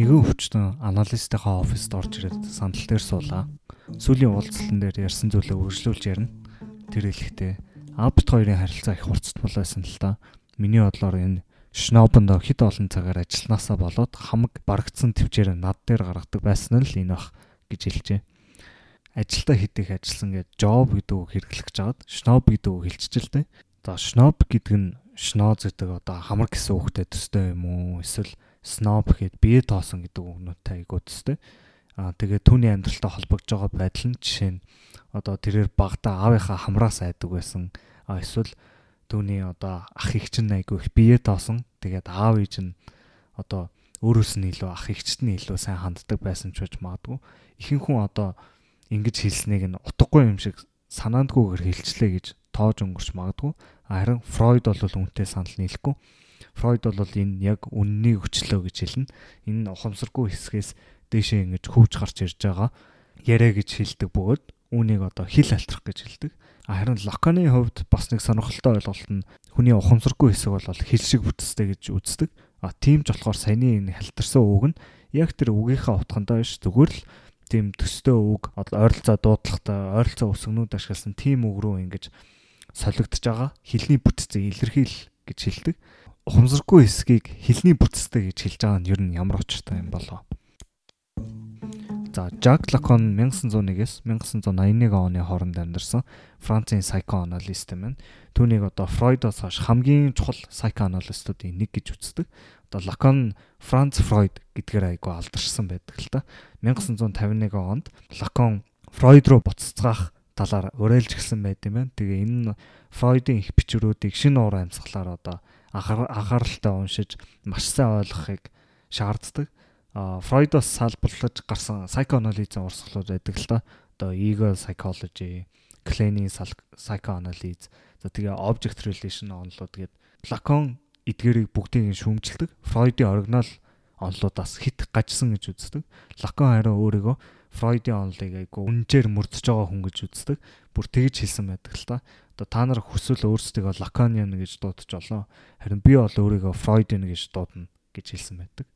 нэгэн өвчтөн аналистийнхаа оффист орж ирээд сандал дээр суулаа. Сүүлийн уулзалтан дээр ярьсан зүйлээ үргэлжлүүлж ярина. Тэр хэлэхдээ Абт хоёрын харилцаа их хурцтмал байсан л та. Миний бодлоор энэ Шнобондо хэд олон цагаар ажилланаасаа болоод хамаг барагдсан төвчээр над дээр гаргадаг байсан л энэ бах гэж хэлжээ. Ажилдаа хэд их ажилласан гэж job гэдэг үг хэрэглэж жагаад шноб гэдэг үг хэлчихэл тээ. За шноб гэдэг нь шноз гэдэг одоо хамар гэсэн үгтэй төстэй юм уу? Эсвэл snob гэхэд бие тоосон гэдэг үгнүүтэй айгуу төстэй. Аа тэгээд түүний амьдралтай холбогдож байгаа байдал нь жишээ нь одоо тэрээр багада аавынхаа хамраас айдаг байсан. Аа эсвэл түүний одоо ах их чинь айгуу их бие тоосон. Тэгээд аав ээж нь одоо өөрөөс нь илүү ах ихчт нь илүү сайн ханддаг байсан ч гэж магадгүй. Ихэнх хүн одоо ингэж хэлснийг нь утгагүй юм шиг санаандгүйгээр хэлчлээ гэж тоож өнгөрч магадгүй. Харин Фройд бол үнтэй санал нийлэхгүй. Фройд бол энэ яг үннийг өчлөө гэж хэлнэ. Энэ ухамсаргүй хэсгээс дээшээ ингэж хөвж гарч ирж байгаа яриа гэж хэлдэг бөгөөд үүнийг одоо хил алтрах гэж хэлдэг. Харин Локоны хувьд бас нэг сонирхолтой ойлголт нь хүний ухамсаргүй хэсэг бол хил шиг бүтцтэй гэж үздэг. А тийм ч болохоор саяны энэ халтарсан үг нь яг тэр үгийнхаа утгандаа биш зүгээр л тийм төстэй үг ойролцоо дуудлагатай ойролцоо өсгнүүд ашигласан тийм үг рүү ингэж солигдож байгаа хилний бүтцийг илэрхийл гэж хэлдэг ухамсаргүй хэсгийг хилний бүтцтэй гэж хэлж байгаа нь ер нь ямар очиртай юм болов. За Жак Лакон 1901-ээс 1981 оны хооронд амьдарсан Францын psychoanalyst юм. Түүнийг одоо Фройдоос хойш хамгийн чухал psychoanalyst-уудын нэг гэж үздэг. Одоо Лакон Франц Фройд гэдгээр айгу алдаршсан байдаг л та. 1951 онд Лакон Фройд руу буццгаах талаар уриалж гисэн байт юм байна. Тэгээ энэ Фройдын их бичвэрүүдийг шинэ уур амьсгалаар одоо анхааралтай уншиж маш сайн ойлгохыг шаарддаг. Фройдоос салбарлаж гарсан psychoanalysis урсгалууд байдаг л та. Одоо ego psychology, Klein-ийн psychoanalysis, за тэгээ object relation онолууд тэгээд Lacan эдгээрийг бүгдийг шүүмжилдэг. Фройдын оригинал онолуудаас хит гажсан гэж үздэг. Lacan харин өөрийгөө Фройдын онолыг айгу үнжээр мөрдөж байгаа хүн гэж үздэг. Бүр тэгж хэлсэн байдаг л та. Одоо та нар хүсвэл өөрсдөө Лаканиан гэж дуудаж олоо. Харин би бол өөрийгөө Фройдын гэж дуудана гэж хэлсэн байдаг.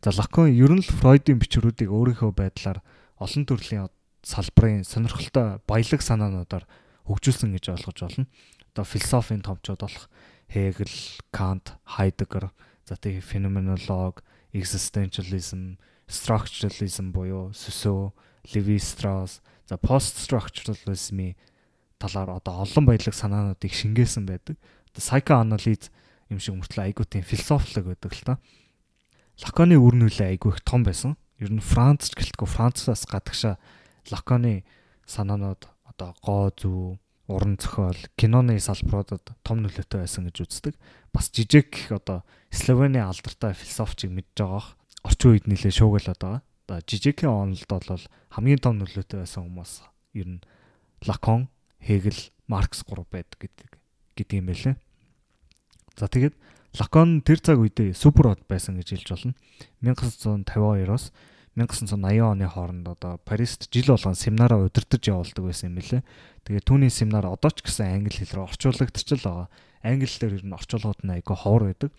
За Лакан ер нь л Фройдын бичвэрүүдийг өөрийнхөө байдлаар олон төрлийн салбарын сонирхолтой баялаг санаануудаар хөгжүүлсэн гэж ойлгож болно. Одоо философийн томчууд болох Хегел, Кант, Хайдегер, за тэгээ феноменолог, existentialism structuralism буюу Сүсөө, Levi Strauss, за post structuralism-ийн талаар одоо олон баялаг санаануудыг шингээсэн байдаг. Одоо psychoanalysis юм шиг мөртлөө айгуу тийм философик байдаг л та. Лаконы үр нөлөө айгуу их том байсан. Ер нь Франц гэлтгүй Францаас гадагшаа Лаконы санаанууд одоо гоо зүү, уран зохиол, киноны салбаруудад том нөлөөтэй байсан гэж үздэг. Бас жижиг гэх одоо Словены алдартай философчийг мэдж байгаах орчин үед нэлээ шуугиалаад байгаа. Одоо жижигхэн онолд бол хамгийн том нөлөөтэй байсан хүмүүс ер нь Лакон, Хегел, Маркс гурав байдаг гэдэг гэдэг юм байлээ. За тэгээд Лакон тэр цаг үедээ супер од байсан гэж хэлж болно. 1952-оос 1980 оны хооронд одоо Парист жил болгон семинараа удирдах явуулдаг байсан юм лээ. Тэгээ түүний семинар одоо ч гэсэн англи хэл рүү орчуулагдчихл байгаа. Англи хэлээр ер нь орчуулгууд нь айгүй ховор байдаг.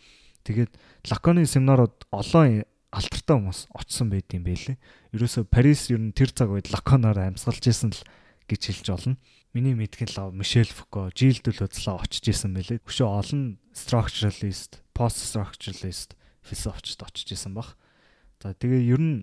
Тэгээд Лаконы семинарууд олон алдартай хүмүүс очсон байд юм байлээ. Ерөөсө Парис ер нь тэр цаг үед лаконоор амьсгалж исэн л гэж хэлж болно. Миний мэдгэн л Мишель Фуко, Жиль Дэлөцлөө очиж исэн байлээ. Хөшөө олон structuralist, post structuralist философчд очиж исэн баг. За тэгээ ер нь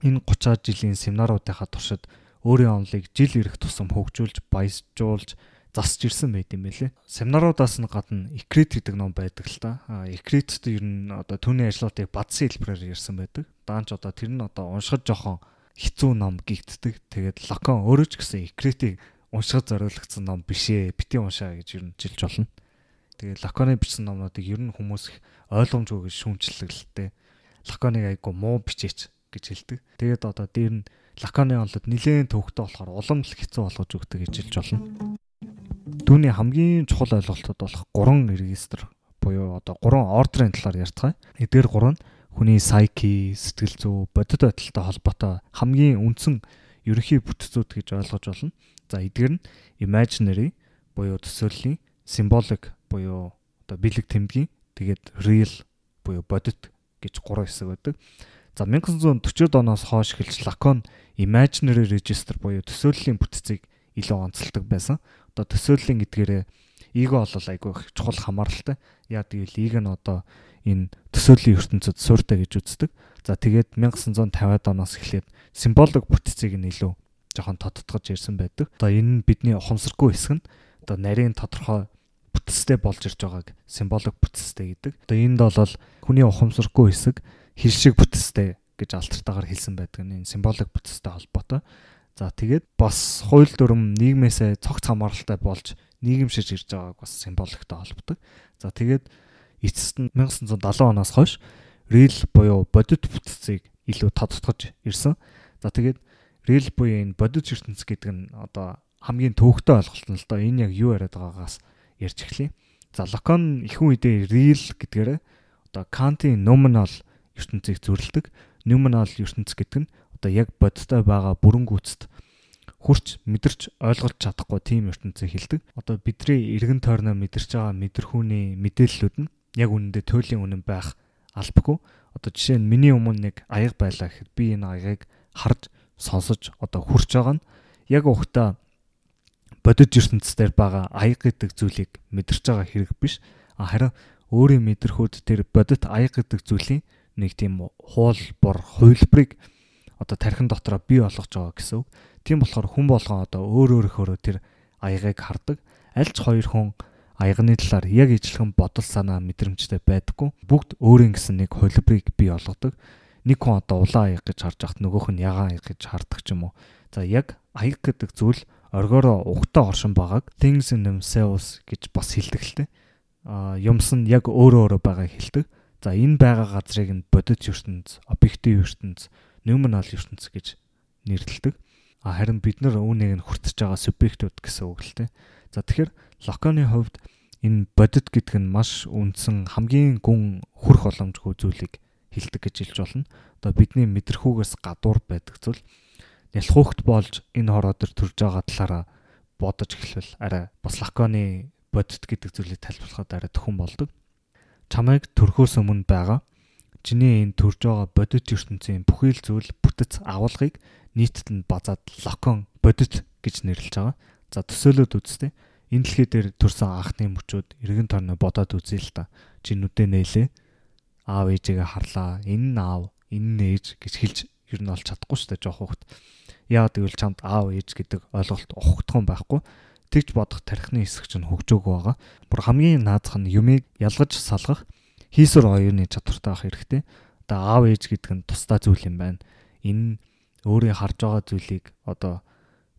энэ 30 жилийн семинаруудынхаа туршид өөрийн онолыг жил ирэх тусам хөгжүүлж, баяжуулж засж ирсэн байт юм байлээ. Семинаруудаас нь гадна Икрит гэдэг ном байдаг л та. Икритт ер нь одоо түүний ажлуудыг бадсан хэлбэрээр ярьсан байдаг. Даанч одоо тэр нь одоо уншихад жоохон хэцүү ном гихтдэг. Тэгээд Лакон өөрөө ч гэсэн Икритийг уншихад зориулагдсан ном биш ээ. Бити уншаа гэж ер нь жилж болно. Тэгээд Лаконы бичсэн номнуудыг ер нь хүмүүс их ойлгомжгүй шүүмжлэлтэй. Лаконыг айгу муу бичээч гэж хэлдэг. Тэгээд одоо дээр нь Лаконы онлоод нэлээд төвхтэй болохоор улам л хэцүү болгож өгдөг гэж хэлж болно. Түүний хамгийн чухал ойлголтууд болох гурван регистр буюу одоо гурван ордерын талаар ярьцгаая. Эдгээр гурав нь хүний psyche, сэтгэл зүй, бодит байдалтай холбоотой хамгийн үндсэн ерөнхий бүтцүүд гэж ойлгож болно. За эдгээр нь imaginary буюу төсөөллийн, symbolic буюу одоо бэлэг тэмдгийн, тэгээд real буюу бодит гэж гурван хэсэг байдаг. За 1940-од оноос хойш эхэлж Lacan imaginary register буюу төсөөллийн бүтцийг илүү онцолдог байсан. Одоо төсөөллийн эдгээрээ эго бол айгүй чухал хамааралтай. Яа гэвэл ийг нь одоо энэ төсөөллийн ертөнцид сууртай гэж үздэг. За тэгээд 1950-аад оноос эхлээд символик бүтцийг нь илүү жоохон тодтогч ирсэн байдаг. Одоо энэ нь бидний ухамсаргүй хэсэг нь одоо нарийн тодорхой бүтцтэй болж ирж байгааг символик бүтцтэй гэдэг. Одоо энд бол хүний ухамсаргүй хэсэг хил шиг бүтцтэй гэж алтартаагаар хэлсэн байдаг нь символик бүтцтэй холбоотой. За тэгээд бас хууль дүрм нийгмээсээ цогц хамааралтай болж нийгэмшиж ирж байгааг бас символиктой холбодог. За тэгээд эцэст нь 1970 оноос хойш real буюу бодит бүтцийг илүү тодтогч ирсэн. За тэгээд real буюу энэ бодит ертөнц гэдэг нь одоо хамгийн төвөгтэй ойлголт нь л доо энэ яг юу яриад байгаагаас ярьж эхлэе. За Lacan ихэнх үедээ real гэдгээрээ одоо Kant-ийн nominal ертөнцийг зөвлөдөг. Nominal ертөнц гэдэг нь одоо яг бодиттой байгаа бүрэн гүйцэд хурч мэдэрч ойлгож чадахгүй тийм ертөнцийг хэлдэг. Одоо бидний эргэн тойрноо мэдэрч байгаа мэдрэхүүний мэдээллүүд нь яг үнэндээ туйлын үнэн байх албагүй. Одоо жишээ нь миний өмнө нэг аяга байлаа гэхэд би энэ аягийг харж сонсож одоо хурж байгаа нь яг ухта бодит ертөнцийн байгаа аяга гэдэг зүйлийг мэдэрч байгаа хэрэг биш. Харин өөрийн мэдрэхүйд тэр бодит аяга гэдэг зүйлийн нэг тийм хуул бор хувилбарыг одоо тархин дотроо бий болгож байгаа гэсэн үг. Тийм болохоор хүн болгон одоо өөр өөрөөр тэр аягыг хардаг. Аль ч хоёр хүн аягны талаар яг ижилхэн бодол санаа мэдрэмжтэй байдаггүй. Бүгд өөрийн гэсэн нэг холибрыг бий болгодог. Нэг хүн одоо улаан аяг гэж харж ахт нөгөөх нь ягаан аяг гэж хардаг ч юм уу. За яг аяг гэдэг зүйл оргороо угтаа оршин байгааг things in themselves гэж бас хэлдэг л дээ. А юмс нь яг өөрөө өөрөө байгааг хэлдэг. За энэ байгаа газрыг нь бодит ертөнц, объектив ертөнц, нуминал ертөнц гэж нэрлэдэг харин бид нар үүнийг нь хүртэж байгаа субъектууд гэсэн үг л дээ. За тэгэхээр Локоны хувьд энэ бодит гэдэг нь маш үндсэн хамгийн гүн хүрх боломжгүй зүйлийг хилдэг гэж хэлж болно. Одоо бидний мэдрэхүүгээс гадуур байдаг зүйл ялхуухт болж энэ хороо төр төрж байгаа талаараа бодож эхлэвэл арай бас Локоны бодит гэдэг зүйлийг тайлбарлахад арай төхөн болдог. Чамайг төрхөөс өмнө байгаа чиний энэ төрж байгаа бодит ертөнцийн бүхий л зүйл бүтэц агуулгыг нийтэд нь базаад локон бодит гэж нэрлэж байгаа. За төсөөлөд үзтээ. Энэ дэлхий дээр төрсэн анхны мөчүүд эргэн тойрноо бодоод үзье л та. Чи нүдэ нээлээ. Аав ээжигээ харлаа. Энэ нь аав, энэ нь ээж гэж хэлж ер нь олж чадахгүй шүү дээ жоох хөхт. Яагаад гэвэл чамд аав ээж гэдэг ойлголт ухагдсан байхгүй. Тэгж бодох тархины хэсэг чинь хөгжөөгүй байгаа. Бүр хамгийн наазах нь юмыг ялгаж салгах хийсвэр оюуны чадвартай байх хэрэгтэй. Одоо аав ээж гэдэг нь тусдаа зүйл юм байна. Энэ өөрийн харж байгаа зүйлийг одоо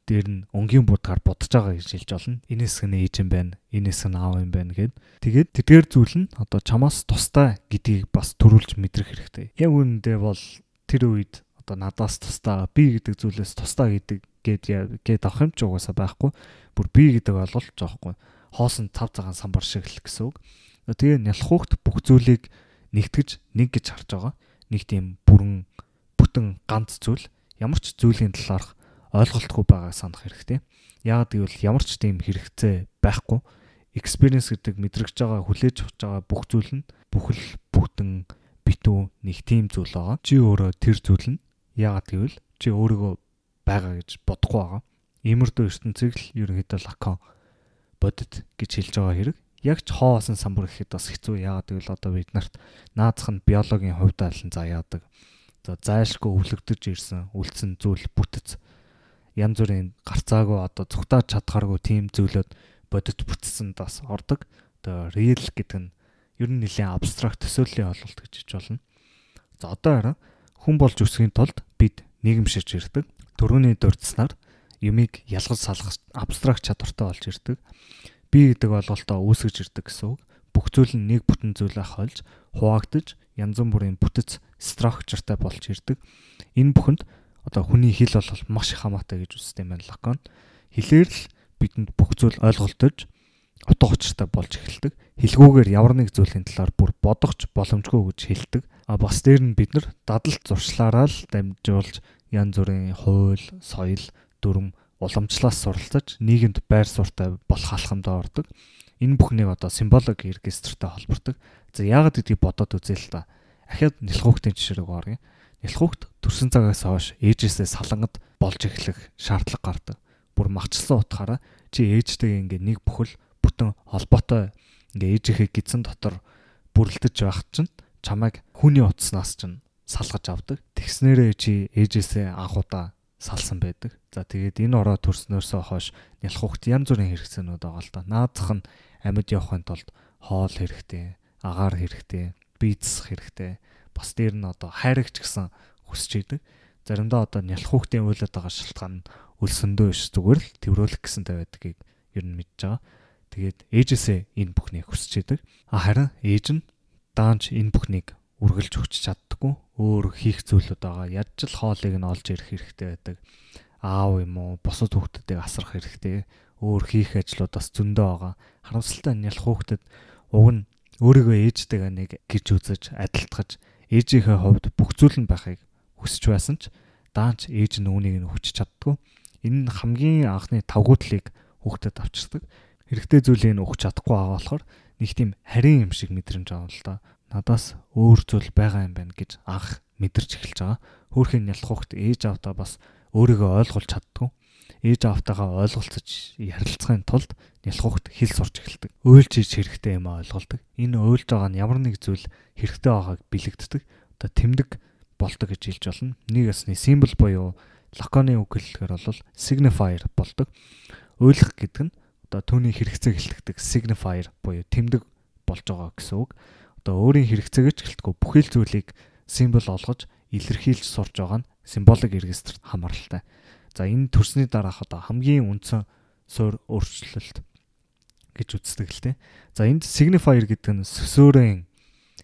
дээр нь өнгийн будгаар бодож байгаа гэж хэлж олно. Энэс нь ээж юм байна. Энэс нь аав юм байна гэд. Тэгээд тэдгээр зүйл нь одоо чамаас тустай гэдгийг бас төрүүлж мэдрэх хэрэгтэй. Яг үүндээ бол тэр үед одоо надаас тустай би гэдэг зүйлээс тустай гэдэг гээд гээд авах юм ч угаасаа байхгүй. Бүр би гэдэг ойлголт жоохгүй. Хоосон цав цагаан самбар шиг л гэсэн үг. Тэгээ нялхуухт бүх зүйлийг нэгтгэж нэг гэж харж байгаа. Нэг тийм бүрэн бүтэн ганц зүйл ямар ч зүйлийн талаарх ойлголтгүй байгааг санах хэрэгтэй. Яагаад гэвэл ямар ч тийм хэрэгцээ байхгүй. Experience гэдэг мэдрэгж байгаа хүлээж авч байгаа бүх зүйл нь бүхэл бүтэн битүү нэг тийм зүйл байгаа. Чи өөрөө тэр зүйл нь яагаад гэвэл чи өөрийгөө байгаа гэж бодохгүй байгаа. Иймэрдүү ертөнцийг л ерөнхийдөө лакон бодит гэж хэлж байгаа хэрэг. Яг ч хоосон самбар гэхэд бас хэцүү яагаад гэвэл одоо бид нарт наацх нь биологийн хувьд айлан заяадаг за зайлшгүй өвлөгдөж ирсэн үлдсэн зүйл бүтэц янз бүрийн гарцаагүй одоо цугтаад чадхааргүй тийм зүйлүүд бодит бүтцэнд бас ордог. Одоо real гэдэг нь ер нь нэлээд абстракт төсөөллийн ойлголт гэж хэлж болно. За одоо хараа хүн болж өсөхийн тулд бид нийгэмширч ирдэг. Төрөний дурдснаар юмыг ялгаж салгах абстракт чадвартай болж ирдэг. Би гэдэг ойлголтоо үүсгэж ирдэг гэсэн үг. Бүх зүйл нь нэг бүтэн зүйлээ хольж, хуваагдаж, янз бүрийн бүтэц structureтай болж ирдэг. Энэ бүхэнд одоо хүний хэл бол маш их хамаатай гэж үздэг юм байна Лакон. Хэлээр л бидэнд бүх зүйл ойлголтож утга учиртай болж эхэлдэг. Хэлгүүгээр ямар нэг зүйлийн талаар бүр бодохч боломжгүй гэж хэлдэг. А бас дээр нь бид нар дадалт зуршлаараа л дамжуулж янз бүрийн хууль, соёл, дүрм, уламжлалаас суралцаж нийгэмд байр суурьтай болох алхамдаа ордог. Энэ бүхнийг одоо символик регистртэй холбордог. За яагаад гэдгийг бодоод үзээ л та ахиад нэлхүүхтийн жишээ рүү орё. нялхуугт төрсэн цагаас хойш ээжээсээ салангад болж эхлэх шаардлага гардаг. Бүр махчсан утгаараа чи ээжтэйгээ ингээ нэг бүхэл бүтэн холбоотой ингээ ээжийнхээ гидсэн дотор бүрлдэж байх чинь чамайг хүний утаснаас чинь салгаж авдаг. Тэгснээрээ чи ээжээсээ анхудаа салсан байдаг. За тэгээд энэ ороо төрснөөсөө хойш нялхуугт янз бүрийн хэрэгцээнүүд байгаа л да. Наадах нь амьд явахын тулд хоол хэрэгтэй, агаар хэрэгтэй, бийцс хэрэгтэй. Бас дээр нь одоо хайрагч гэсэн хүсэж идэг. Заримдаа одоо нялхуугтын уйлаад байгаа шалтгаан нь өлсөндөө биш зүгээр л тэрврүүлэх гэсэнтэй байдгийг ер нь мэдж байгаа. Тэгээд ээжээсээ энэ бүхнийг хүсэж идэг. А харин ээж нь даанч энэ бүхнийг үргэлж өгч чаддаггүй. Өөр хийх зүйлүүд байгаа. Ядч л хоолыг нь олж ирэх хэрэгтэй байдаг. Аав юм уу, бусад хүүхдүүдийг асрах хэрэгтэй. Өөр хийх ажлуудаас зөндөө байгаа. Харамсалтай нь ялах хүүхдэд уг нь өөрийгөө ээжтэйгээ нэг гэрж үзэж, адилтгаж, ээжийнхээ хувьд бүх зүйл нь байхыг хүсэж байсан ч даанч ээж нь үүнийг нь хүчиж чаддгүй. Энэ нь хамгийн анхны тавгуудлыг хүүхдэд авчирдаг. Хэрэгтэй зүйлийг нь өгч чадахгүй байгаа болохоор нэг тийм харин юм шиг мэдрэмж авна л да надаас өөр зүйл байгаа юм байна гэж анх мэдэрч эхэлж байгаа. Хөөхөн ялах хогт ээж авдаа бас өөрийгөө ойлгуулж чаддгүй. Ээж автагаа ойлголцож ярилцахын тулд ялах хогт хэл сурч эхэлдэг. Өөлж иж хэрэгтэй юм ойлголдог. Энэ өөлж байгаа нь ямар нэг зүйл хэрэгтэй байгааг бэлэгддэг. Одоо тэмдэг болдог гэж хэлж болно. Нэг ясны символ буюу лаконы үг хэлэхээр бол signifier болдог. Өөлөх гэдэг нь одоо түүний хэрэгцээг хэлдэг signifier буюу тэмдэг болж байгаа гэсэн үг одоо өөрийн хэрэгцээгээ ч гэлтгүй бүхэл зүйлийг символ олгож илэрхийлж сурж байгаа нь символик регистрт хамааралтай. За энэ төрсний дараах одоо хамгийн үндсэн суур өөрчлөлт гэж үздэг л дээ. За энд signifier гэдэг нь сөсөөрийн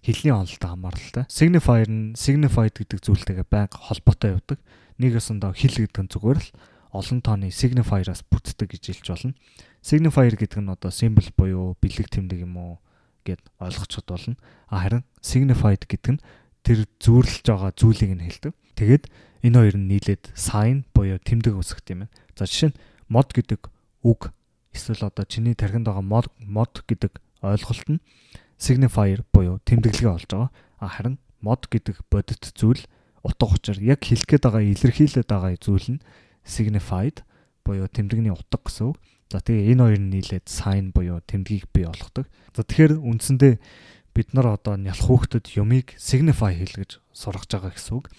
хэлний онолтой хамааралтай. Signifier нь signified гэдэг зүйлтэйгээ байнга холбоотой явдаг. Нэг өсөндөө хэл гэдэг нь зүгээр л олон тооны signifier-аас бүтдэг гэж хэлж болно. Signifier гэдэг нь одоо symbol буюу бэлэг тэмдэг юм уу гэд ойлгочиход болно. А харин signified гэдэг нь тэр зүйрлж байгаа зүйлийг нь хэлдэг. Тэгээд энэ хоёр нь нийлээд sign буюу тэмдэг үсгэх юм байна. За жишээ нь mod гэдэг үг эсвэл одоо чиний тархинд байгаа mod mod гэдэг ойлголт нь signifier буюу тэмдэглэгээ болж байгаа. А харин mod гэдэг бодит зүйл утга учир яг хэлэх гээд байгаа илэрхийлээд байгаа зүйл нь signified буюу тэмдэгний утга гэсэн үг. За тэгээ энэ хоёр нь нийлээд sign буюу тэмдгийг бий болгодог. За тэгэхээр үндсэндээ бид нар одоо нялх хүүхдэд юмыг signify хийлгэж сургаж байгаа гэсэн үг.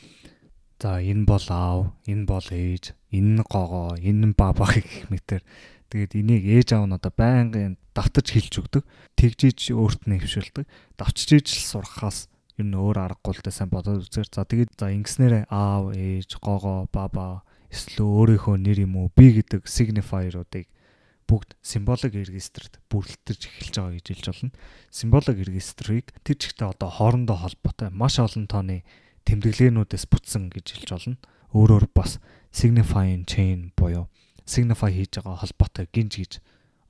За энэ бол аав, энэ бол ээж, энэ нь гогоо, энэ нь баба гэх мэтэр. Тэгээд энийг ээж аав нь одоо байнгын давтаж хэлж өгдөг. Тэгжиж өөрт нь хөвшүүлдэг. Давчжиж л сурахаас ер нь өөр аргагүй л дээ сайн бодоод үзээр. За тэгээд за ингэснээрээ аав, ээж, гогоо, баба эсвэл өөрийнхөө нэр юм уу би гэдэг signifier-уудыг бүгд символик регистрт бүрлдэж эхэлж байгаа гэж хэлж болно. Символик регистрийг тэр чигтээ одоо хоорондоо холбоотой маш олон тооны тэмдэглээнүүдээс бүтсэн гэж хэлж болно. Өөрөөр бас signifying chain буюу signify хийж байгаа холбоотой гинж гэж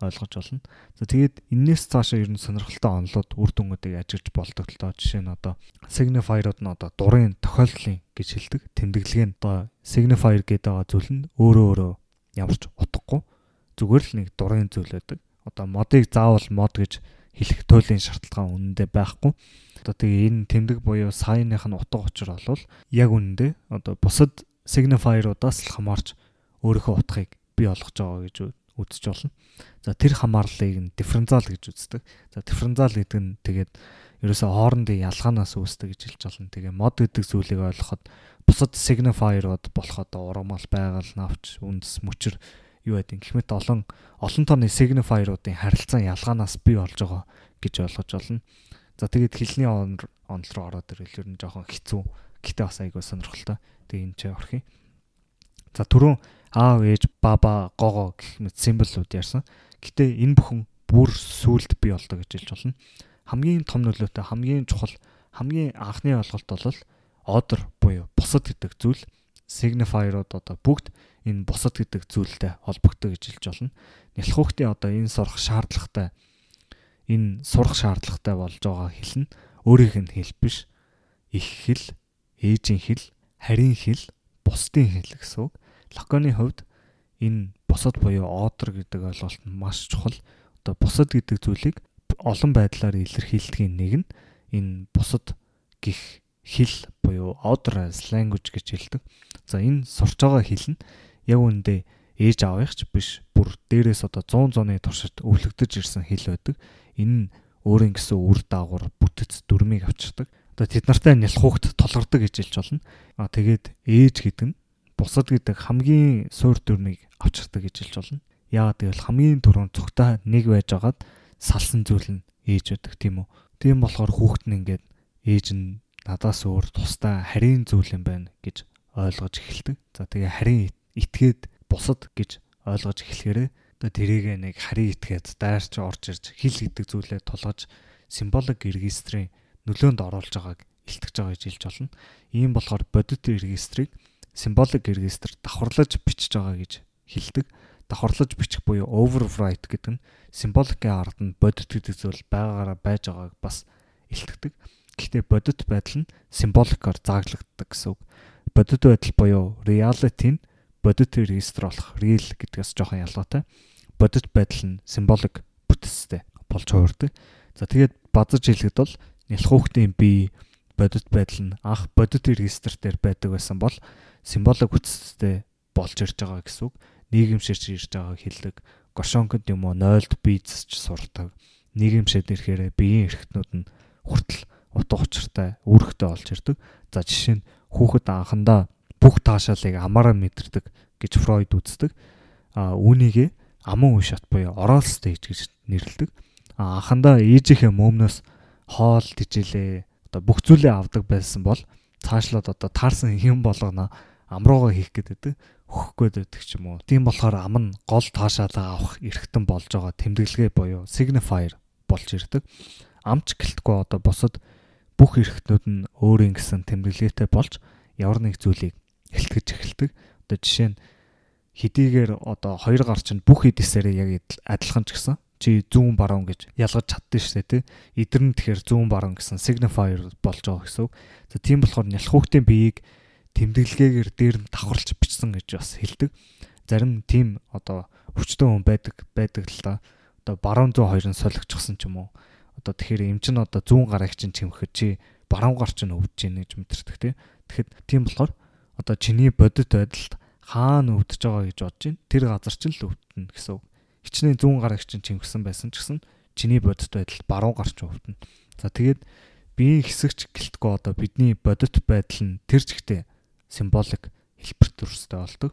ойлгож болно. За тэгээд энээс цаашаа ер нь сонирхолтой онолууд үр дүнүүдийг ажиглаж болдог доо. Жишээ нь одоо signifier-ууд нь одоо дурын тохиолдлын гэж хэлдэг. Тэмдэглэгээ нь одоо signifier гэдэг зүйл нь өөрөө өөрөө ямарч утгагүй зүгээр л нэг дурын зүйл байдаг. Одоо модыг заавал мод гэж хэлэх туйлын шаардлага үнэндээ байхгүй. Одоо тэгээ энэ тэмдэг буюу сайных нь утга учир бол яг үнэндээ одоо бусад signifier-уудаас л хамаарч өөрийнхөө утгыг бий болгож байгаа гэж үзэж болно. За тэр хамаарлыг нь дифференциал гэж үздэг. За дифференциал гэдэг нь тэгээд ерөөсөө хоорондын ялгаанаас үүсдэг гэж хэлж болно. Тэгээ мод гэдэг зүйлийг ойлгоход бусад signifier-ууд болох одоо ургамал байгаль навч үндэс мөчр юу гэх мэт олон олон тооны signifier-уудын харилцан ялгаанаас бий болж байгаа гэж ойлгож байна. За тэгээд хэлний онол руу ороод ирэл ер нь жоохон хэцүү. Гэтэ бас айгүй сонирхолтой. Тэгээ энэ ч орох юм. За түрүүн аав ээж баба гого гэх мэт символууд ярьсан. Гэтэ энэ бүхэн бүр сүулт бий болдог гэж хэлж болно. Хамгийн том нөлөөтэй хамгийн чухал хамгийн анхны ойлголт бол order буюу бусад гэдэг зүйл signifier-ууд одоо бүгд энэ бусад гэдэг зүйлтэй холбогддог гэж хэлж болно. Нялх хүүхдийн одоо энэ сурах шаардлагатай энэ сурах шаардлагатай болж байгаа хэл нь өөрийнх нь хэл биш. Их хэл, ээжийн хэл, харийн хэл, бусдын хэл гэсэн үг. Лаконы хувьд энэ бусад буюу ордер гэдэг ойлголт нь маш чухал. Одоо бусад гэдэг зүйлийг олон байдлаар илэрхийлдгийн нэг нь энэ бусад гих хэл буюу authorized language гэж хэлдэг. За энэ сурч байгаа хэл нь яг үүндээ ээж аавынхч биш бүр дээрээс одоо 100 зууны туршид өвлөгдөж ирсэн хэл байдаг. Энэ нь өөрийн гэсэн үр дагавар бүтэц дүрмийг авчирдаг. Одоо тэд нартай нялх хүүхд толгордог гэж хэлж болно. Аа тэгээд ээж гэдэг нь бусад гэдэг хамгийн суур дүрмийг авчирдаг гэж хэлж болно. Яагаад гэвэл хамгийн түрүүнд цогтой нэг байж байгаад салсан зүйл нь ээж байдаг тийм үү. Тийм болохоор хүүхэд нь ингээд ээж нь надаас өөр тусдаа харийн зүйл юм байна гэж ойлгож эхэлдэг. За тэгээ харийн итгээд бусад гэж ойлгож эхлэхээрээ одоо тэрийг нэг харийн итгээд дайрч орж ирж хил гэдэг зүйлээ тулгаж символик регистрийн нөлөөнд оруулж байгааг илтгэж байгаа гэж хэлж болно. Ийм болохоор бодит регистрийг символик регистр давхарлаж бичиж байгаа гэж хэлдэг. Давхарлаж бичих буюу overwrite гэдэг нь символикийн ард нь бодит гэдэг зүйл байгаагаараа байж байгааг бас илтгэдэг. Гэхдээ бодит байдал нь символикоор зааглагддаг гэсэн үг. Бодит байдал буюу reality нь бодит регистр болох real гэдгээс жоохон ялгаатай. Бодит байдал нь символик бүтцтэй болж хувирдаг. За тэгээд базаж хэлэхэд бол нялх хүүхдийн бие бодит байдал нь анх бодит регистр дээр байдаг байсан бол символик бүтцтэй болж ирж байгаа гэсэн үг. Нийгэмширч ирж байгааг хэлдэг. Гошонконд юм уу 0-д бие засч сурдаг. Нийгэмшээд ирэхээр биеийн эрхтнүүд нь хүртэл утга учиртай үүрэгтэй болж ирдэг. За жишээ нь хүүхэд анхандаа бүх таашаалыг амаараа мэдэрдэг гэж Фройд үздэг. А үүнийгээ аман үе шат буюу oral stage гэж нэрлэдэг. А анхандаа ээжийнхээ мөмнөөс хоол тижээлээ одоо бүх зүйлээ авдаг байсан бол цаашлаад одоо таарсан юм болгоно амруугаа хийх гэдэг өгөх гээд байдаг ч юм уу. Тийм болохоор ам нь гол таашаалаа авах эрхтэн болж байгаа тэмдэглэгээ буюу signifier болж ирдэг. Амч гэлтгүй одоо бусад бүх эрхтнүүд нь өөрийн гэсэн тэмдэглэгээтэй болж ямар нэг зүйлийг хэлтгэж эхэлдэг. Одоо жишээ нь хэдийгээр одоо хоёр гар чинь бүх эдисээрээ яг адилхан ч гэсэн чи зүүн баруун гэж ялгаж чаддсан шүү дээ тий. Эдэр нь тэгэхээр зүүн баруун гэсэн signifier болж байгаа гэсэн. За тийм болохоор нялх хүүхдийн биеийг тэмдэглэгээр дээр нь давхарлаж бичсэн гэж бас хэлдэг. Зарим тийм одоо өвчтөн хүн байдаг байдаг л да. Одоо баруун зүүн хоёрын солигчсон ч юм уу. Одоо тэгэхээр эм чин одоо зүүн гарыг чинь чимхэхэд чи баруун гар чинь өвдөж ийн гэж мэдэрдэг тий. Тэгэхэд тийм болохоор одоо чиний бодит байдалд хаана өвдөж байгаа гэж бодож байна. Тэр газар чинь л өвдөнө гэсэн үг. Хичнээн зүүн гараг чинь чимгсэн байсан ч гэсэн чиний бодит байдалд баруун гар чинь өвдөнө. За тэгээд биеийн хэсэгч гэлтгөө одоо бидний бодит байдал нь тэр чигтээ символик хэлбэр төрстэй болдог.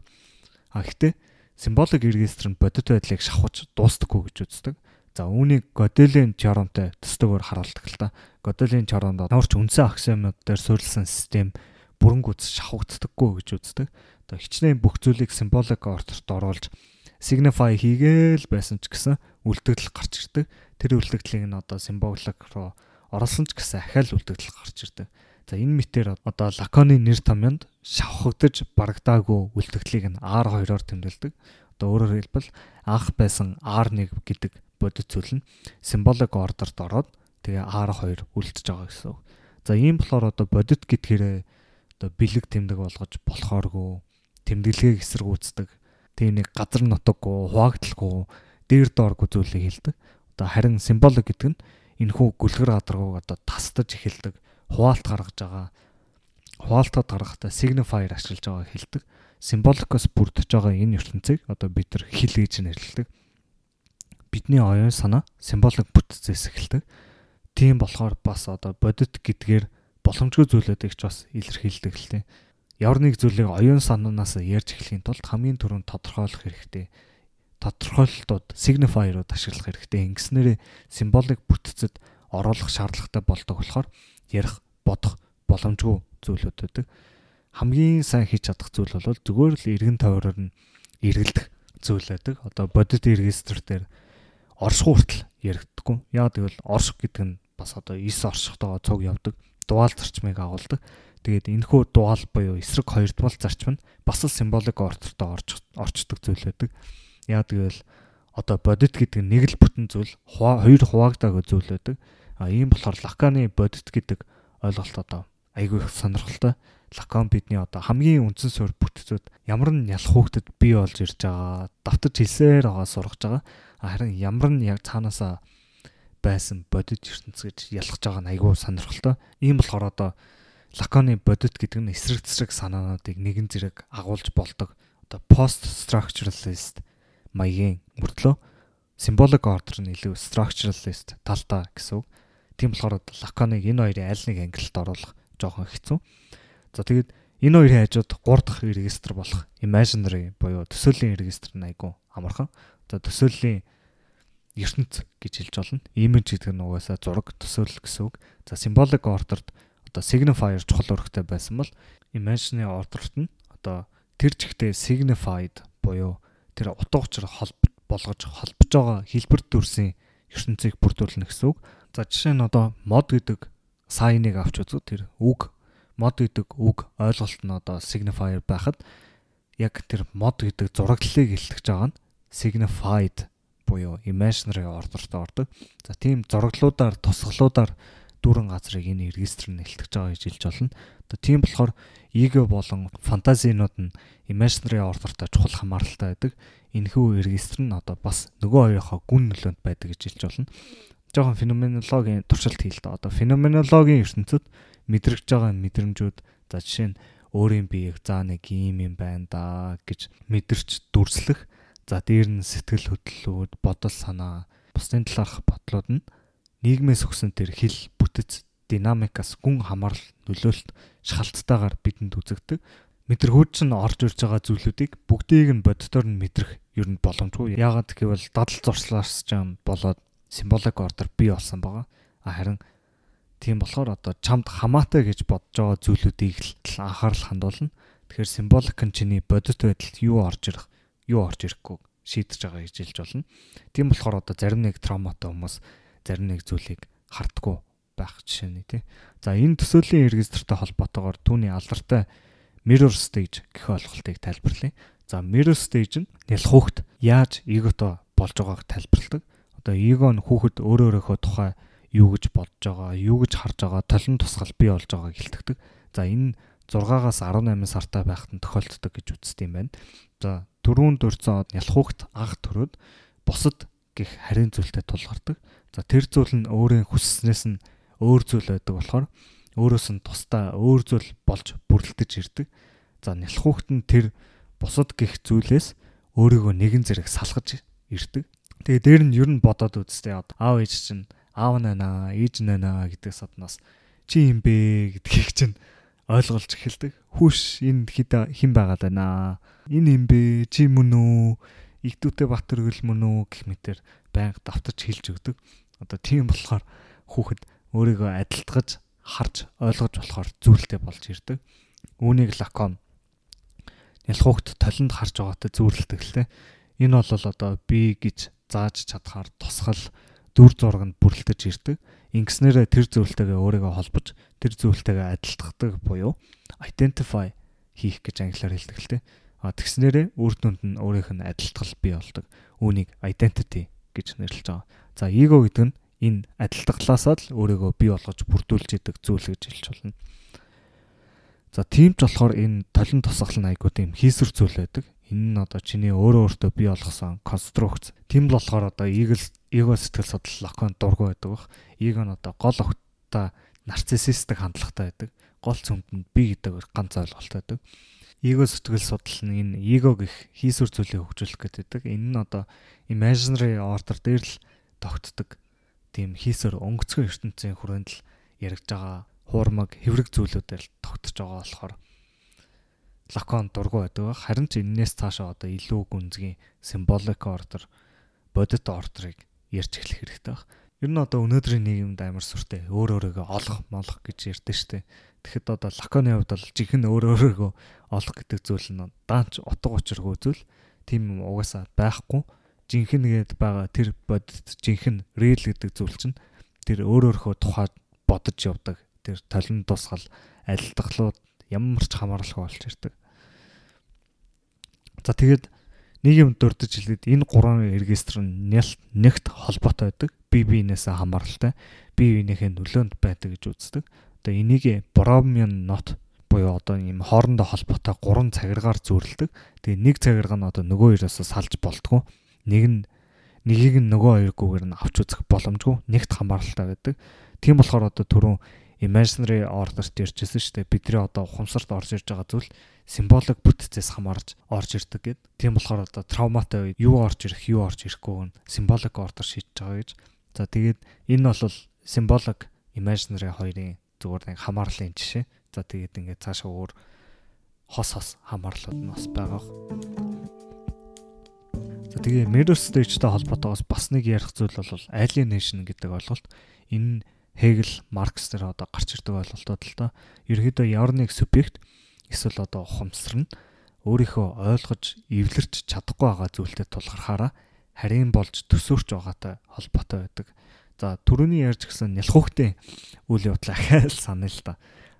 А гэхдээ символик регистр нь бодит байдлыг шавхаж дуустдаггүй гэж үздэг. За үүнийг Gödeлийн теоремтой төстөгөөр харуулдаг л та. Gödeлийн теоремд нуурч үндсэн аксиомууд дээр суурилсан систем бүрэнгүүц шавхагддаггүй гэж үздэг. Одоо хичнээн бүх зүйлийг символик ордорт оруулж signify хийгээл байсан ч гэсэн үлдэгдэл гарч ирдэг. Тэр үлдэгдлийг нь одоо символик руу оруулсан ч гэсэн ахаал үлдэгдэл гарч ирдэг. За энэ мэтэр одоо лаконы нэр томьёонд шавхагдаж барагдаагүй үлдэгдлийг нь R2-оор тэмдэглэдэг. Одоо өөрөөр хэлбэл анх байсан R1 гэдэг бодит зүйл нь символик ордорт ороод тэгээ R2 үлдчихэж байгаа гэсэн. За ийм болохоор одоо бодит гэдгээрээ одоо бэлэг тэмдэг болгож болохооргүй тэмдэглэгийг эсэргүүцдэг тийм нэг газар нутаггүй хуваагдaltaгүй дээр дооргүй зүйлийг хэлдэг. Одоо харин символик гэдэг нь энэхүү гүлгэр гадаргууг одоо тасдаж эхэлдэг, хуваалт гаргаж байгаа. Хуваалтад гаргахтаа signifier ашиглаж байгааг хэлдэг. Символикоос бүрдэж байгаа энэ ертөнцийг одоо бид нар хэл гэж нэрлэдэг. Бидний оюун санаа символик бүтцээс эхэлдэг. Тийм болохоор бас одоо бодит гэдгээр боломжгүй зүйлүүдийг ч бас илэрхийлдэг л тийм. Ямар нэг зүйлийг оюун санаанаас ярьж эхлэхийн тулд хамгийн түрүүнд тодорхойлох хэрэгтэй. Тодорхойлолтууд signifier-ууд ашиглах хэрэгтэй. Ингэснээр символик бүтцэд оруулах шаардлагатай болдог болохоор ярих, бодох боломжгүй зүйлүүд байдаг. Хамгийн сайн хийж чадах зүйл бол зүгээр л эргэн тойроор нь эргэлдэх зүйл байдаг. Одоо бодит регистр дээр орших хүртэл яригддаггүй. Яа гэвэл орших гэдэг нь бас одоо 9 оршихтойгоо цуг явдаг дугаал зарчмыг агуулдаг. Тэгээд энэхүү дугаал буюу эсрэг хоёрдугаар зарчим нь бас л символик ордортой орж орчдөг зүйл байдаг. Яа гэвэл одоо бодит гэдэг нэг л бүтэн зүйл хоёр хуваагдаагүй зүйл байдаг. А ийм болохоор лаканы бодит гэдэг ойлголт одоо айгүй их сонирхолтой. Лакон бидний одоо хамгийн үндсэн суурь бүтцүүд ямар нь хөөгдөд бий болж ирж байгаа, давтаж хэлсээр байгаа сургаж байгаа. Харин ямар нь яг цаанаасаа байсан бодит ертөнц гэж ялгаж байгаа нь айгүй сонирхолтой. Ийм болохоор одоо Лаконы бодит гэдэг нь эсрэг цэсрэг санаануудыг нэгэн зэрэг агуулж болдог. Одоо post structuralist маягийн мөртлөө symbolic order нь илүү structuralist талтай гэсэн үг. Тийм болохоор Лаконыг энэ хоёрын аль нэг ангилалд оруулах жоохон хэцүү. За тэгээд энэ хоёрын хажууд 3 дахь регистр болох imaginary буюу төсөөлийн регистр нь айгу амархан. За төсөөлийн ертөнц гэж хэлж болно. Image гэдэг нь угаасаа зураг төсөөлөл гэсэн үг. За symbolic order-д одоо signifier чухал өрхтэй байсан бол imaginary order-т нь одоо тэр жигтэй signified буюу тэр утга учир холбот болгож холбож байгаа хэлбэр төрлийн ертөнцийг бүрдүүлнэ гэсэн үг. За жишээ нь одоо мод гэдэг сайн-ыг авч үзвэл тэр үг мод гэдэг үг ойлголт нь одоо signifier байхад яг тэр мод гэдэг зураглалыг илтгэж байгаа нь signified буюу imaginary order-т ордог. За тийм зураглалуудаар тусгалуудаар дүүрэн газрыг энэ регистр нь нэлтгэж байгаа гэж хэлж болно. Одоо тийм болохоор эго болон фантазинууд нь imaginary order-тай чухал хамааралтай байдаг. Энэхүү регистр нь одоо бас нөгөө хоёрынхоо гүн нөлөөнд байдаг гэж хэлж болно. Жохон феноменологийн туршилт хийл та. Одоо феноменологийн ертөнцид мэдрэгж байгаа мэдрэмжүүд за жишээ нь өөрийн биеийг заа нэг юм юм байна да гэж мэдэрч дүрслэх. За дээр нь сэтгэл хөдлөлүүд, бодол санаа, бусдын талаарх бодлууд нь нийгмээс өгсөн тэр хил бүтэц динамикаас гүн хамаарал нөлөөлөлт шалтгаалтайгаар бидэнд үзэгдэг. Мэдрэгүүд чинь орж ирж байгаа зүйлүүдийг бүгдийг нь боддоор нь мэдрэх ер нь боломжгүй. Яагаад гэвэл дадал зурслаас ч юм болоод символик ордер бий болсон байгаа. Харин тийм болохоор одоо чамд хамаатай гэж бодож байгаа зүйлүүдийг л анхаарал хандуулна. Тэгэхээр символик нь чиний бодит байдалд юу орж ирэх, юу орж ирэхгүй шийдэж байгаа гэж хэлж болно. Тийм болохоор одоо зарим нэг травматай хүмүүс зарим нэг зүйлийг хардггүй байх жишээ нь тий. За энэ төсөөлийн регистртэй холбоотойгоор түүний алдартай mirror stage гэх ойлголтыг тайлбарлая. За mirror stage нь нялх хүүхэд яаж эгото болж байгааг тайлбарладаг. Одоо эго нь хүүхэд өөрөө өөрийнхөө тухай юу гэж бодож байгаа, юу гэж харж байгаа, толон тусгал бий болж байгааг илтгэдэг. За энэ 6-аас 18 сартай байхад нь тохиолддог гэж үздэг юм байна. За дөрцөн нялх хүүхэд анх төрөөд бусад гих харийн зүйлтэй тулгардаг. За тэр зүйл нь өөрийн хүсснээс нь өөр зүйл байдаг болохоор өөрөөс нь тусдаа өөр зүйл болж бүрлдэж ирдэг. За нялх хүүхэд нь тэр бусад гих зүйлээс өөрийгөө нэгэн зэрэг салгаж ирдэг. Тэгээ дээр нь ер нь бодоод үзтээ аав ээж чинь аав нанаа, ээж нанаа гэдэг саднаас чи юм бэ гэдгийг чинь ойлгуулж эхэлдэг. Хүүш энэ хэд хэн байгаад байна? Энэ юм бэ? Чи мөн үү? Игдүүтэй Баатар гэл мөн үү гэх мэтэр байнга давтаж хэлж өгдөг одоо тийм болохоор хүүхэд өөрийгөө адилтгаж харж ойлгож болохоор зүйлтэй болж ирдэг. Үүнийг лакон хүүхэд толинд харж байгаатай зүүрлдэг лээ. Энэ бол одоо би гэж зааж чадхаар тусгал дүр зураг нь бүрлдэж ирдэг. Ингэснээр тэр зүйлтэйгээ өөрийгөө холбож тэр зүйлтэйгээ адилтгадаг буюу identify хийх гэж англиар хэлдэг л дээ. А тэгснээрээ үр дүнд нь өөрийнх нь адилтгал бий болдог. Үүнийг identity гэж нэрлэж байгаа. За эго гэдэг нь энэ адилтгалаасаа л өөрийгөө бий болгож бүрдүүлж идэг зүйл гэж хэлж болно. За тийм ч болохоор энэ толин тусгал нь айгуу тийм хийсвэр зүйл байдаг. Энэ нь одоо чиний өөрөө өөртөө бий болгосон конструкц. Тийм болохоор одоо эго эго сэтгэл судлал лакон дургу байдаг бах. Эго нь одоо гол огттой нарциссистик хандлагатай байдаг. Гол цөмдөнд би гэдэг ганц ойлголт байдаг. Эго сэтгэл судлал нь энэ эго гих хийсвэр зүйлийг хөгжүүлэх гэдэг. Энэ нь одоо imaginary order дээр л тогтдог тийм хийсвэр өнгөцгөн ертөнцийн хүрээнд л яригж байгаа хуурмаг хэврэг зүйлүүдээр л тогтож байгаа болохоор лакон дургу байдаг. Харин ч энээс цаашаа одоо илүү гүнзгий символик ордер бодит ордерыг ярьж эхлэх хэрэгтэй баг. Ер нь одоо өнөөдрийн нийгэмд амар сүртэй өөр өөрийгөө олох молох гэж ярьдэн штэ. Тэгэхэд одоо лаконы хувьд бол жинхэнэ өөр өөрийгөө олох гэдэг зүйл нь даанч утга учиргүй зүйл. Тийм юм угаасаа байхгүй. Жинхэнэ гээд байгаа тэр бодит жинхэнэ real гэдэг зүйл чинь тэр өөр өөрхөө тухайд бодож явдаг. Тэр толин тусгал алилтгалууд ямар ч хамааралгүй болж ирдэг. За тэгээд нэг юм дурдж хэлээд энэ гурван регистр нь нэгт холбоотой байдаг. Бие биенээсээ хамааралтай. Бие биенийхээ нөлөөнд байдаг гэж үздэг. Одоо энийг Bromian not буюу одоо ийм хоорондоо холбоотой гурван цагиргаар зүйрлдэг. Тэгээ нэг цагирга нь одоо нөгөө хоёроос салж болтгоо. Нэг нь нэгийг нь нөгөө хоёргүйгээр нь авч үзэх боломжгүй. Нэгт хамааралтай байдаг. Тийм болохоор одоо түрүүн imaginary order-т иржсэн шүү дээ. Бидний одоо ухамсарт орж ирж байгаа зүйл символик бүтцээс хамаарч орж ирдэг гэд. Тийм болохоор одоо травматай үед юу орж ирэх, юу орж ирэхгүй нь символик ордер шийдэж байгаа гэж. За тэгээд энэ бол символик imaginary хоёрын зүгээр нэг хамаарлын жишээ. За тэгээд ингээд цаашаа өөр хос хос хамаарлууд нь бас байгаа. За тэгээ mirror stage-тэй холбоотойгоос бас нэг ярих зүйл бол alienation гэдэг ойлголт. Энэ Хегел, Маркс дээр одоо гарч ирдэг ойлголтууд л доо. Ерөнхийдөө ямар нэг субъект эсвэл одоо ухамсар нь өөрийнхөө ойлгож эвлэрч чадахгүй байгаа зүйлтэй тулгархаараа харийн болж төсөөрч байгаатай холбоотой байдаг. За түрүүний ярьж гисэн нялхуухтын үйл явдлаа ахаал санаа л да.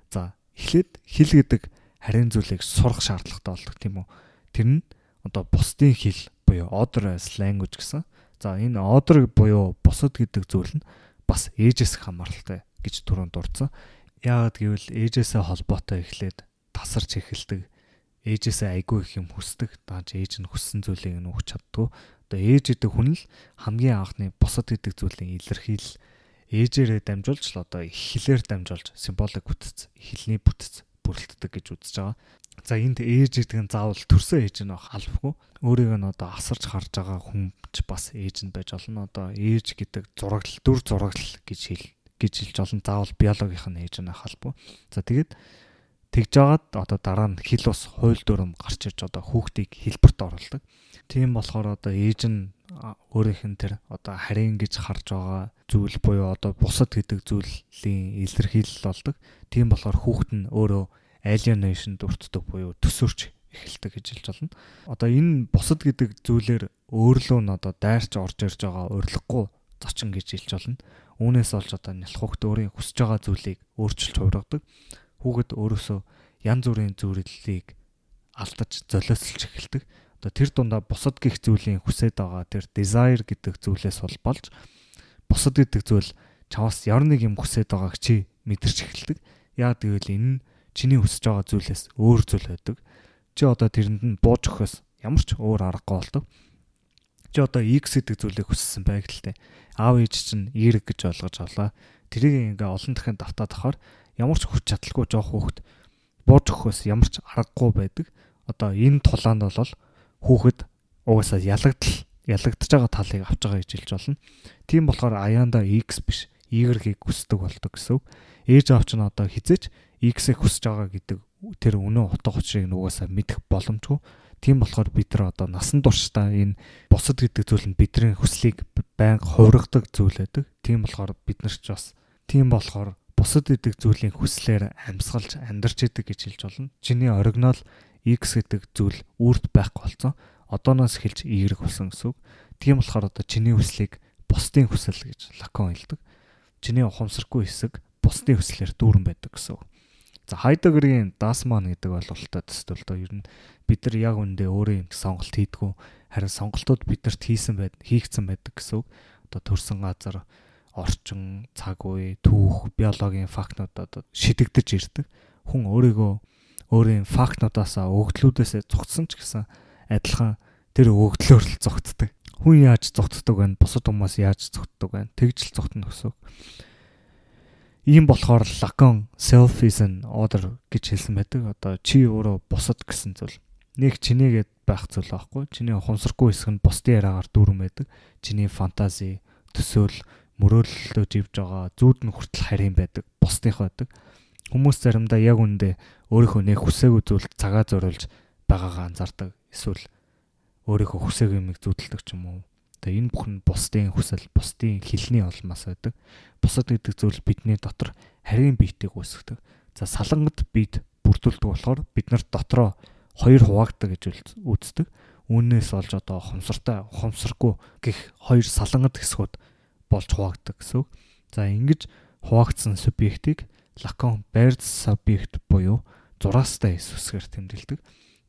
За эхлээд хэл гэдэг харийн зүйлийг сурах шаардлагатай болдог тийм үү. Тэр нь одоо бусдын хэл буюу other language гэсэн. За энэ other буюу бусад гэдэг зүйл нь бас ээжээс хамааралтай гэж түрүүнд дурдсан. Яагаад гэвэл ээжээсээ холбоотой эхлээд тасарч эхэлдэг. Ээжээсээ айгүй их юм хүсдэг. Дааж ээж нь хүссэн зүйлийг нь өгч чаддгүй. Одоо ээж гэдэг хүн л хамгийн анхны босод гэдэг зүйлийн илэрхийл ээжээрээ дамжуулж л одоо эхлэлээр дамжуулж символик бүтц, эхлэлний бүтц бүрэлддэг гэж үзэж байгаа. За энд ээж гэдэг нь заавал төрсөн ээж нь байх албагүй. Өөрийг нь одоо асарч харж байгаа хүн ч бас ээж нь байж болно. Одоо ээж гэдэг зурагл дүр зурагл гэж хэл гэж хэлж олон заавал биологийнх нь ээж нь байх албагүй. За тэгээд тэгж жагаад одоо дараа нь хэл ус хууль дүрм гарч ирж одоо хүүхдийг хэлбэрт оруулдаг. Тийм болохоор одоо ээж нь өөрийнх нь тэр одоо харийн гэж харж байгаа зүйл буюу одоо бусад гэдэг зүйлийн илэрхийлэл болдог. Тийм болохоор хүүхэд нь өөрөө alienation дурддаг буюу төсөөрч эхэлдэг гэж хэлж болно. Одоо энэ бусад гэдэг зүйлээр өөрлөө нь одоо дайрч орж ирж байгаа урилахгүй зочин гэж хэлж болно. Үүнээс олж одоо нялх хөхт өөрийн хүсэж байгаа зүйлийг өөрчилж хувиргадаг. Хүүхэд өөрөөсөө янз бүрийн зүйлийг алдаж золиослж эхэлдэг. Одоо тэр дундаа бусад гих зүйлийн хүсэж байгаа тэр desire гэдэг зүйлээс бол болж бусад гэдэг зүйл чамаас ямар нэг юм хүсэж байгааг чи мэдэрч эхэлдэг. Яа гэвэл энэ нь чиний хүсэж байгаа зүйлээс өөр зүйл байдаг. Чи одоо тэрэнд нь бууж өгөхөөс ямар ч өөр аргагүй болдог. Чи одоо X гэдэг зүйлийг хүссэн байг л те. Аав ээж чинь Y гэж ойлгож авлаа. Тэрийг ингээ олон дахин давтаад ахаар ямар ч хүч чадалгүй жоох хүүхэд бууж өгөхөөс ямар ч аргагүй байдаг. Одоо энэ тулаанд бол хүүхэд угаасаа ялагдал ялагдж байгаа талыг авч байгаа гэж хэлж болно. Тийм болохоор аяанда X биш Y-ийг хүсдэг болдог гэсэн үг. Ээж аав ч нь одоо хизээч X-ийг хүсэж байгаа гэдэг тэр өнөө утга учирыг нугасаа мэдэх боломжгүй. Тийм болохоор бид нар одоо насан туршдаа энэ бусад гэдэг зүйл нь бидний хүслийг байнга хувиргадаг зүйл байдаг. Тийм болохоор бид нар ч бас тийм болохоор бусад гэдэг зүйлийн хүслээр амьсгалж амьдарч идэг гэж хэлж болно. Чиний оригинал X гэдэг зүйл үрд байхгүй болсон. Одооноос эхэлж Y болсон гэсэн үг. Тийм болохоор одоо чиний хүслийг бусдын хүсэл гэж Лакон хэлдэг. Чиний ухамсаргүй хэсэг бусдын хүслээр дүүрэн байдаг гэсэн үг. За Хайдегерийн Дасман гэдэг ойлголттой төсөл доо ер нь бид нар яг үндэ өөрийн сонголт хийдгүү харин сонголтууд биднэрт хийсэн байд хийгдсэн байдаг гэсэн үг. Одоо төрсэн газар орчин, цаг үе, түүх, биологийн фактнууд одоо шидэгдэж ирдэг. Хүн өөрийгөө өөрийн фактнуудаасаа өгдлүүдээсээ зугтсан ч гэсэн адилхан тэр өгдлөөр л зугтдаг. Хүн яаж зугтдаг вэ? Бусад хүмүүс яаж зугтдаг вэ? Тэгж л зугтна гэсэн. Ийм болохоор Lacan self is an order гэж хэлсэн байдаг. Одоо чи өөрөө бусад гэсэн зүйл. Нэг чинийгээд байх зүйл байхгүй. Чиний ухамсаргүй хэсэг нь бусдын яриагаар дүүрэн байдаг. Чиний фантази, төсөөл, мөрөөлөлтөө живж байгаа зүуд нь хүртэл харийн байдаг. Бусдынх байдаг. Хүмүүс заримдаа яг үндэ өөрийнхөө нэг хүсээгүй зүйлд цагаа зориулж байгаагаа анзаардаг. Эсвэл өөрийнхөө хүсээгүй юмыг зүудэлдэг ч юм уу Тэгээ энэ бүхэн бусдын хүсэл, бусдын хилний олмаас байдаг. Бусад гэдэг зүйл бидний дотор харийн биетийг үүсгдэг. За салангад биед бүрдүүлдэг болохоор бид нарт дотроо хоёр хуваагддаг гэж үздэг. Үүнээс олж одоо хомсортой, хомсоргүй гих хоёр салангад хэсгүүд болж хуваагддаг гэсэн үг. За ингэж хуваагдсан субъектыг Лакон байрц субъект буюу зураастай эсвсгээр тэмдэглэдэг.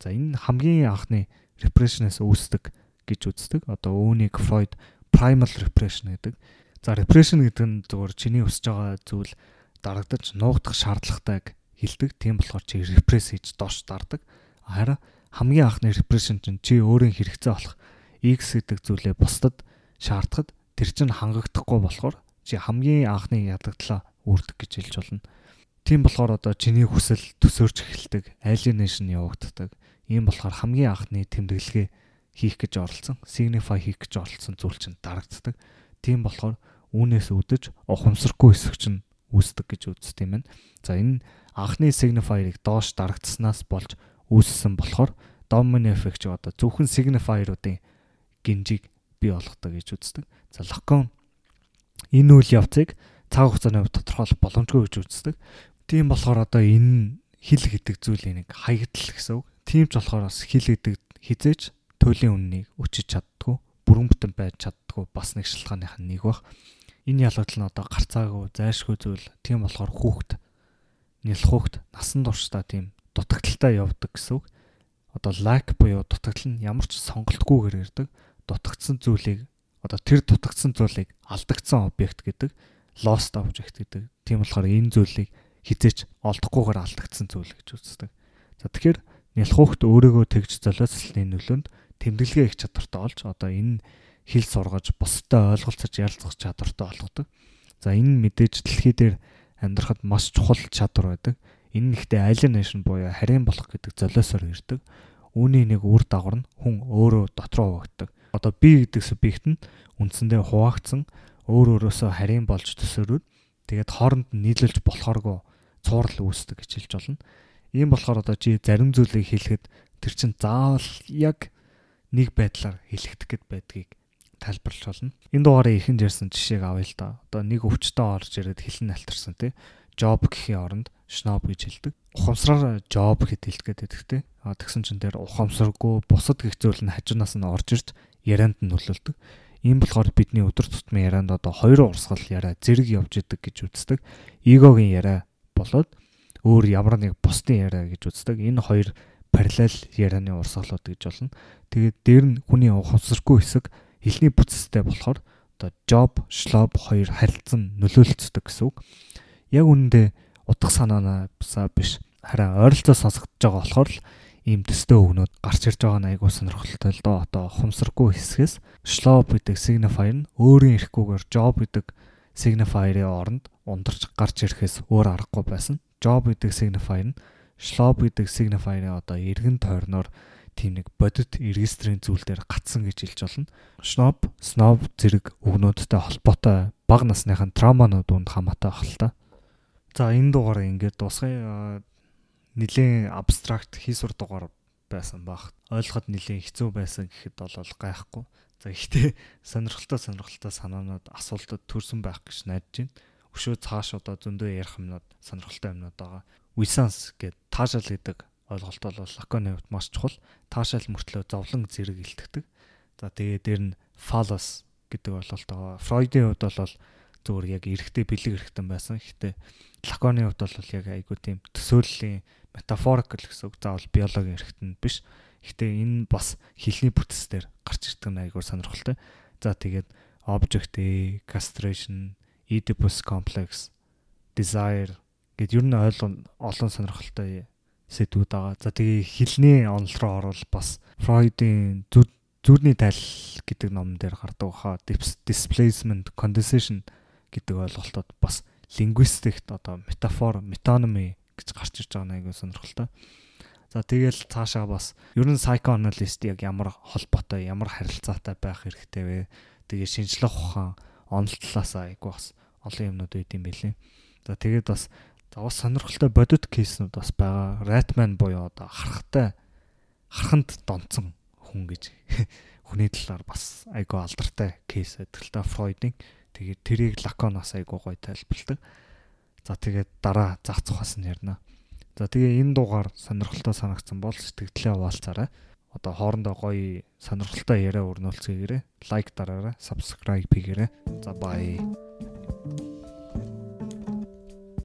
За энэ хамгийн анхны репрессионээс үүсдэг гэж үздэг. Одоо үүнийг Freud primal repression гэдэг. За repression гэдэг нь зөвхөн чиний өсөж байгаа зүйл дарагдаж нуугдах шаардлагатайг хилдэг. Тийм болохоор чи repress хийж доош дардаг. Харин хамгийн анхны repression чинь чи өөрийн хэрэгцээ болох X гэдэг зүйлээ бусдад шаардахад тэр чинь хангагдахгүй болохоор чи хамгийн анхны ядагдлаа үүрдэг гэж хэлж болно. Тийм болохоор одоо чиний хүсэл төсөөрч эхэлдэг, alienation явагддаг. Ийм болохоор хамгийн анхны тэмдэглэгээ хийх гэж оролцсон, signify хийх гэж оролцсон зүйл чинь дарагддаг. Тийм болохоор үүнээс үүдэж ухамсаргүй хэсэг чинь үүсдэг гэж үздэг юм байна. За энэ анхны signifier-ыг доош дарагдсанаас болж үүссэн болохоор domino effect одоо зөвхөн signifier-уудын гинжиг бий болгодог гэж үздэг. За лакон энэ үйл явцыг цаг хугацааны хувьд тодорхойлох боломжгүй гэж үздэг. Тийм болохоор одоо энэ хил гэдэг зүйлийн нэг хаягдл гэсэн үг. Тийм ч болохоор бас хил гэдэг хизээч төлөлийн үннийг өчөж чаддгүй, бүрэн бүтэн байж чаддгүй бас нэг шалтгааных нь нэг баг. Энэ нь одоо гарцаагүй, зайшгүй зүйл. Тийм болохоор хүүхд нялх хүүхд насан туршдаа тийм дутагдaltaй явдаг гэсэн үг. Одоо лайк буюу дутагдал нь ямар ч сонголтгүйгээр ирдэг. Дутагдсан зүйлийг одоо тэр дутагдсан зүйлийг алдагдсан объект гэдэг lost object гэдэг. Тийм болохоор энэ зүйлийг хизээч олдохгүйгээр алдагдсан зүйл гэж үздэг. За тэгэхээр нялхуухт өөрийгөө тэгж золиослолны нөлөөнд тэмдэглэгээ их чадвартай олж одоо энэ хэл сургаж бусдад ойлголцож ярилцах чадвартай болгодог. За энэ мэдээж дэлхий дээр амьдрахад маш чухал чадвар байдаг. Энэ нэгтээ alienation буюу харийн болох гэдэг золиосоор ирдэг. Үүний нэг үр дагавар нь хүн өөрөө дотроо хуваагддаг. Одоо би гэдэг субъект нь үндсэндээ хуваагдсан өөр өөрөөсөө харийн болж төсөөрөөд тэгээд хооронд нь нийлүүлж болохооргүй цуурал үүсдэг гэж хэлж болно. Ийм болохоор одоо чи зарим зүйлийг хэлэхэд тэр чин заавал яг нэг байдлаар хэлэгдэх гээд байдгийг тайлбарлаж болно. Энэ дугаарыг ихэнд ярьсан жишээг авъя л да. Одоо нэг өвчтөе орж ирээд хэлэн алтарсан тий. Job гэхийн оронд snob гэж хэлдэг. Ухамсараар job гэд хэлгээд байдаг тий. А тэгсэн чин дээр ухамсаргүй бусад гих зүйл нь хажуунаас нь орж ирж ярианд нь нөлөөлдөг. Ийм болохоор бидний өдөр тутмын ярианд одоо хоёр урсгал яриа зэрэг явж идэг гэж үздэг. Эгогийн яриа болоод өөр ямар нэг бусдын яриа гэж үздэг. Энэ хоёр параллел ярианы урсгалууд гэж болно. Тэгээд дээр нь хүний ухамсаргүй хэсэг хэлний бүтцтэй болохоор одоо job, schlob хоёр харилцан нөлөөлцдөг гэсэн үг. Яг үүндээ утга санаанаас биш харин ойролцоо сонсогдож байгаа болохоор л ийм төстэй өгнөд гарч ирж байгаа нь айгуу сонирхолтой л доо. Одоо ухамсаргүй хэсгээс schlob гэдэг signifier нь өөрийн эрхгүйгээр job гэдэг signifier-ийн оронд ундарч гарч ирэхээс өөр аргагүй байсан. Job гэдэг signifier нь schlob гэдэг signifier-ийн одоо эргэн тойрноор тийм нэг бодит регистрийн зүйл дээр гацсан гэж хэлж болно. Schnob, snob зэрэг үгнүүдтэй холбоотой бага насныхын травманууд үнд хамаатай ах л та. За энэ дугаараа ингээд дуусгая. Нилийн абстракт хийсвэр дугаар байсан баг. Ойлгоход нилийн хэцүү байсан гэхэд бол гайхгүй. За ихтэй сонирхолтой сонирхолтой санаанууд асуултад төрсэн байх гэж найдаж байна. Өшөө цааш одоо зөндөө ярих юмнууд сонирхолтой юмнууд байгаа. Wisans гэдэг таашаал гэдэг ойлголт бол лаконы хувьд маш чухал. Таашаал мөртлөө зовлон зэрэг илтгэдэг. За тэгээ дээр нь phallus гэдэг ойлголт байгаа. Фройдын хувьд бол зөвөр яг эрэхтэй бэлэг эрэхтэн байсан. Гэхдээ лаконы хувьд бол яг айгуу тийм төсөөллийн метафорикл гэсэн үг. Заавал биологийн эрэхтэн биш. Гэхдээ энэ бас хилний бүтцээр гарч ирдэг нь айгуур сонирхолтой. За тэгээд object A, castration, Oedipus complex, desire гэд ер нь ойлгон олон сонирхолтой сэдвүүд байгаа. За тэгээ хилний онол руу орвол бас Фройдын зүрхний тайл гэдэг ном дээр гардаг хаа displacement, condensation гэдэг ойлголтод бас лингвистикт одоо метафор, метonymy гэж гарч ирж байгаа нэг айгүй сонирхолтой. За тэгэл цаашаа бас ер нь psychoanalyst яг ямар холбоотой, ямар харилцаатай байх хэрэгтэй вэ? Тэгээ шинжлэх ухаан онол талаасаа айгу бас олон юмнууд үүд юм билээ. За тэгээд бас бас сонирхолтой бодит кейснүүд бас байгаа. Ratman буюу одоо харахтай хараханд донцсон хүн гэж хүний талаар бас айгу алдартай кейс байдаг л та Фройдын. Тэгээд тэрийг Лаконоос айгу гоё тайлбарладаг. За тэгээд дараа зах цухаас нь ярина. За тэгээ энэ дугаар сонирхолтой санагдсан бол сэтгэлдээ хуваалцаарай. Одоо хоорондоо гоё сонирхолтой яриа өрнүүлцгээгээрэй. Лайк дараарай, subscribe хийгээрэй. За бай.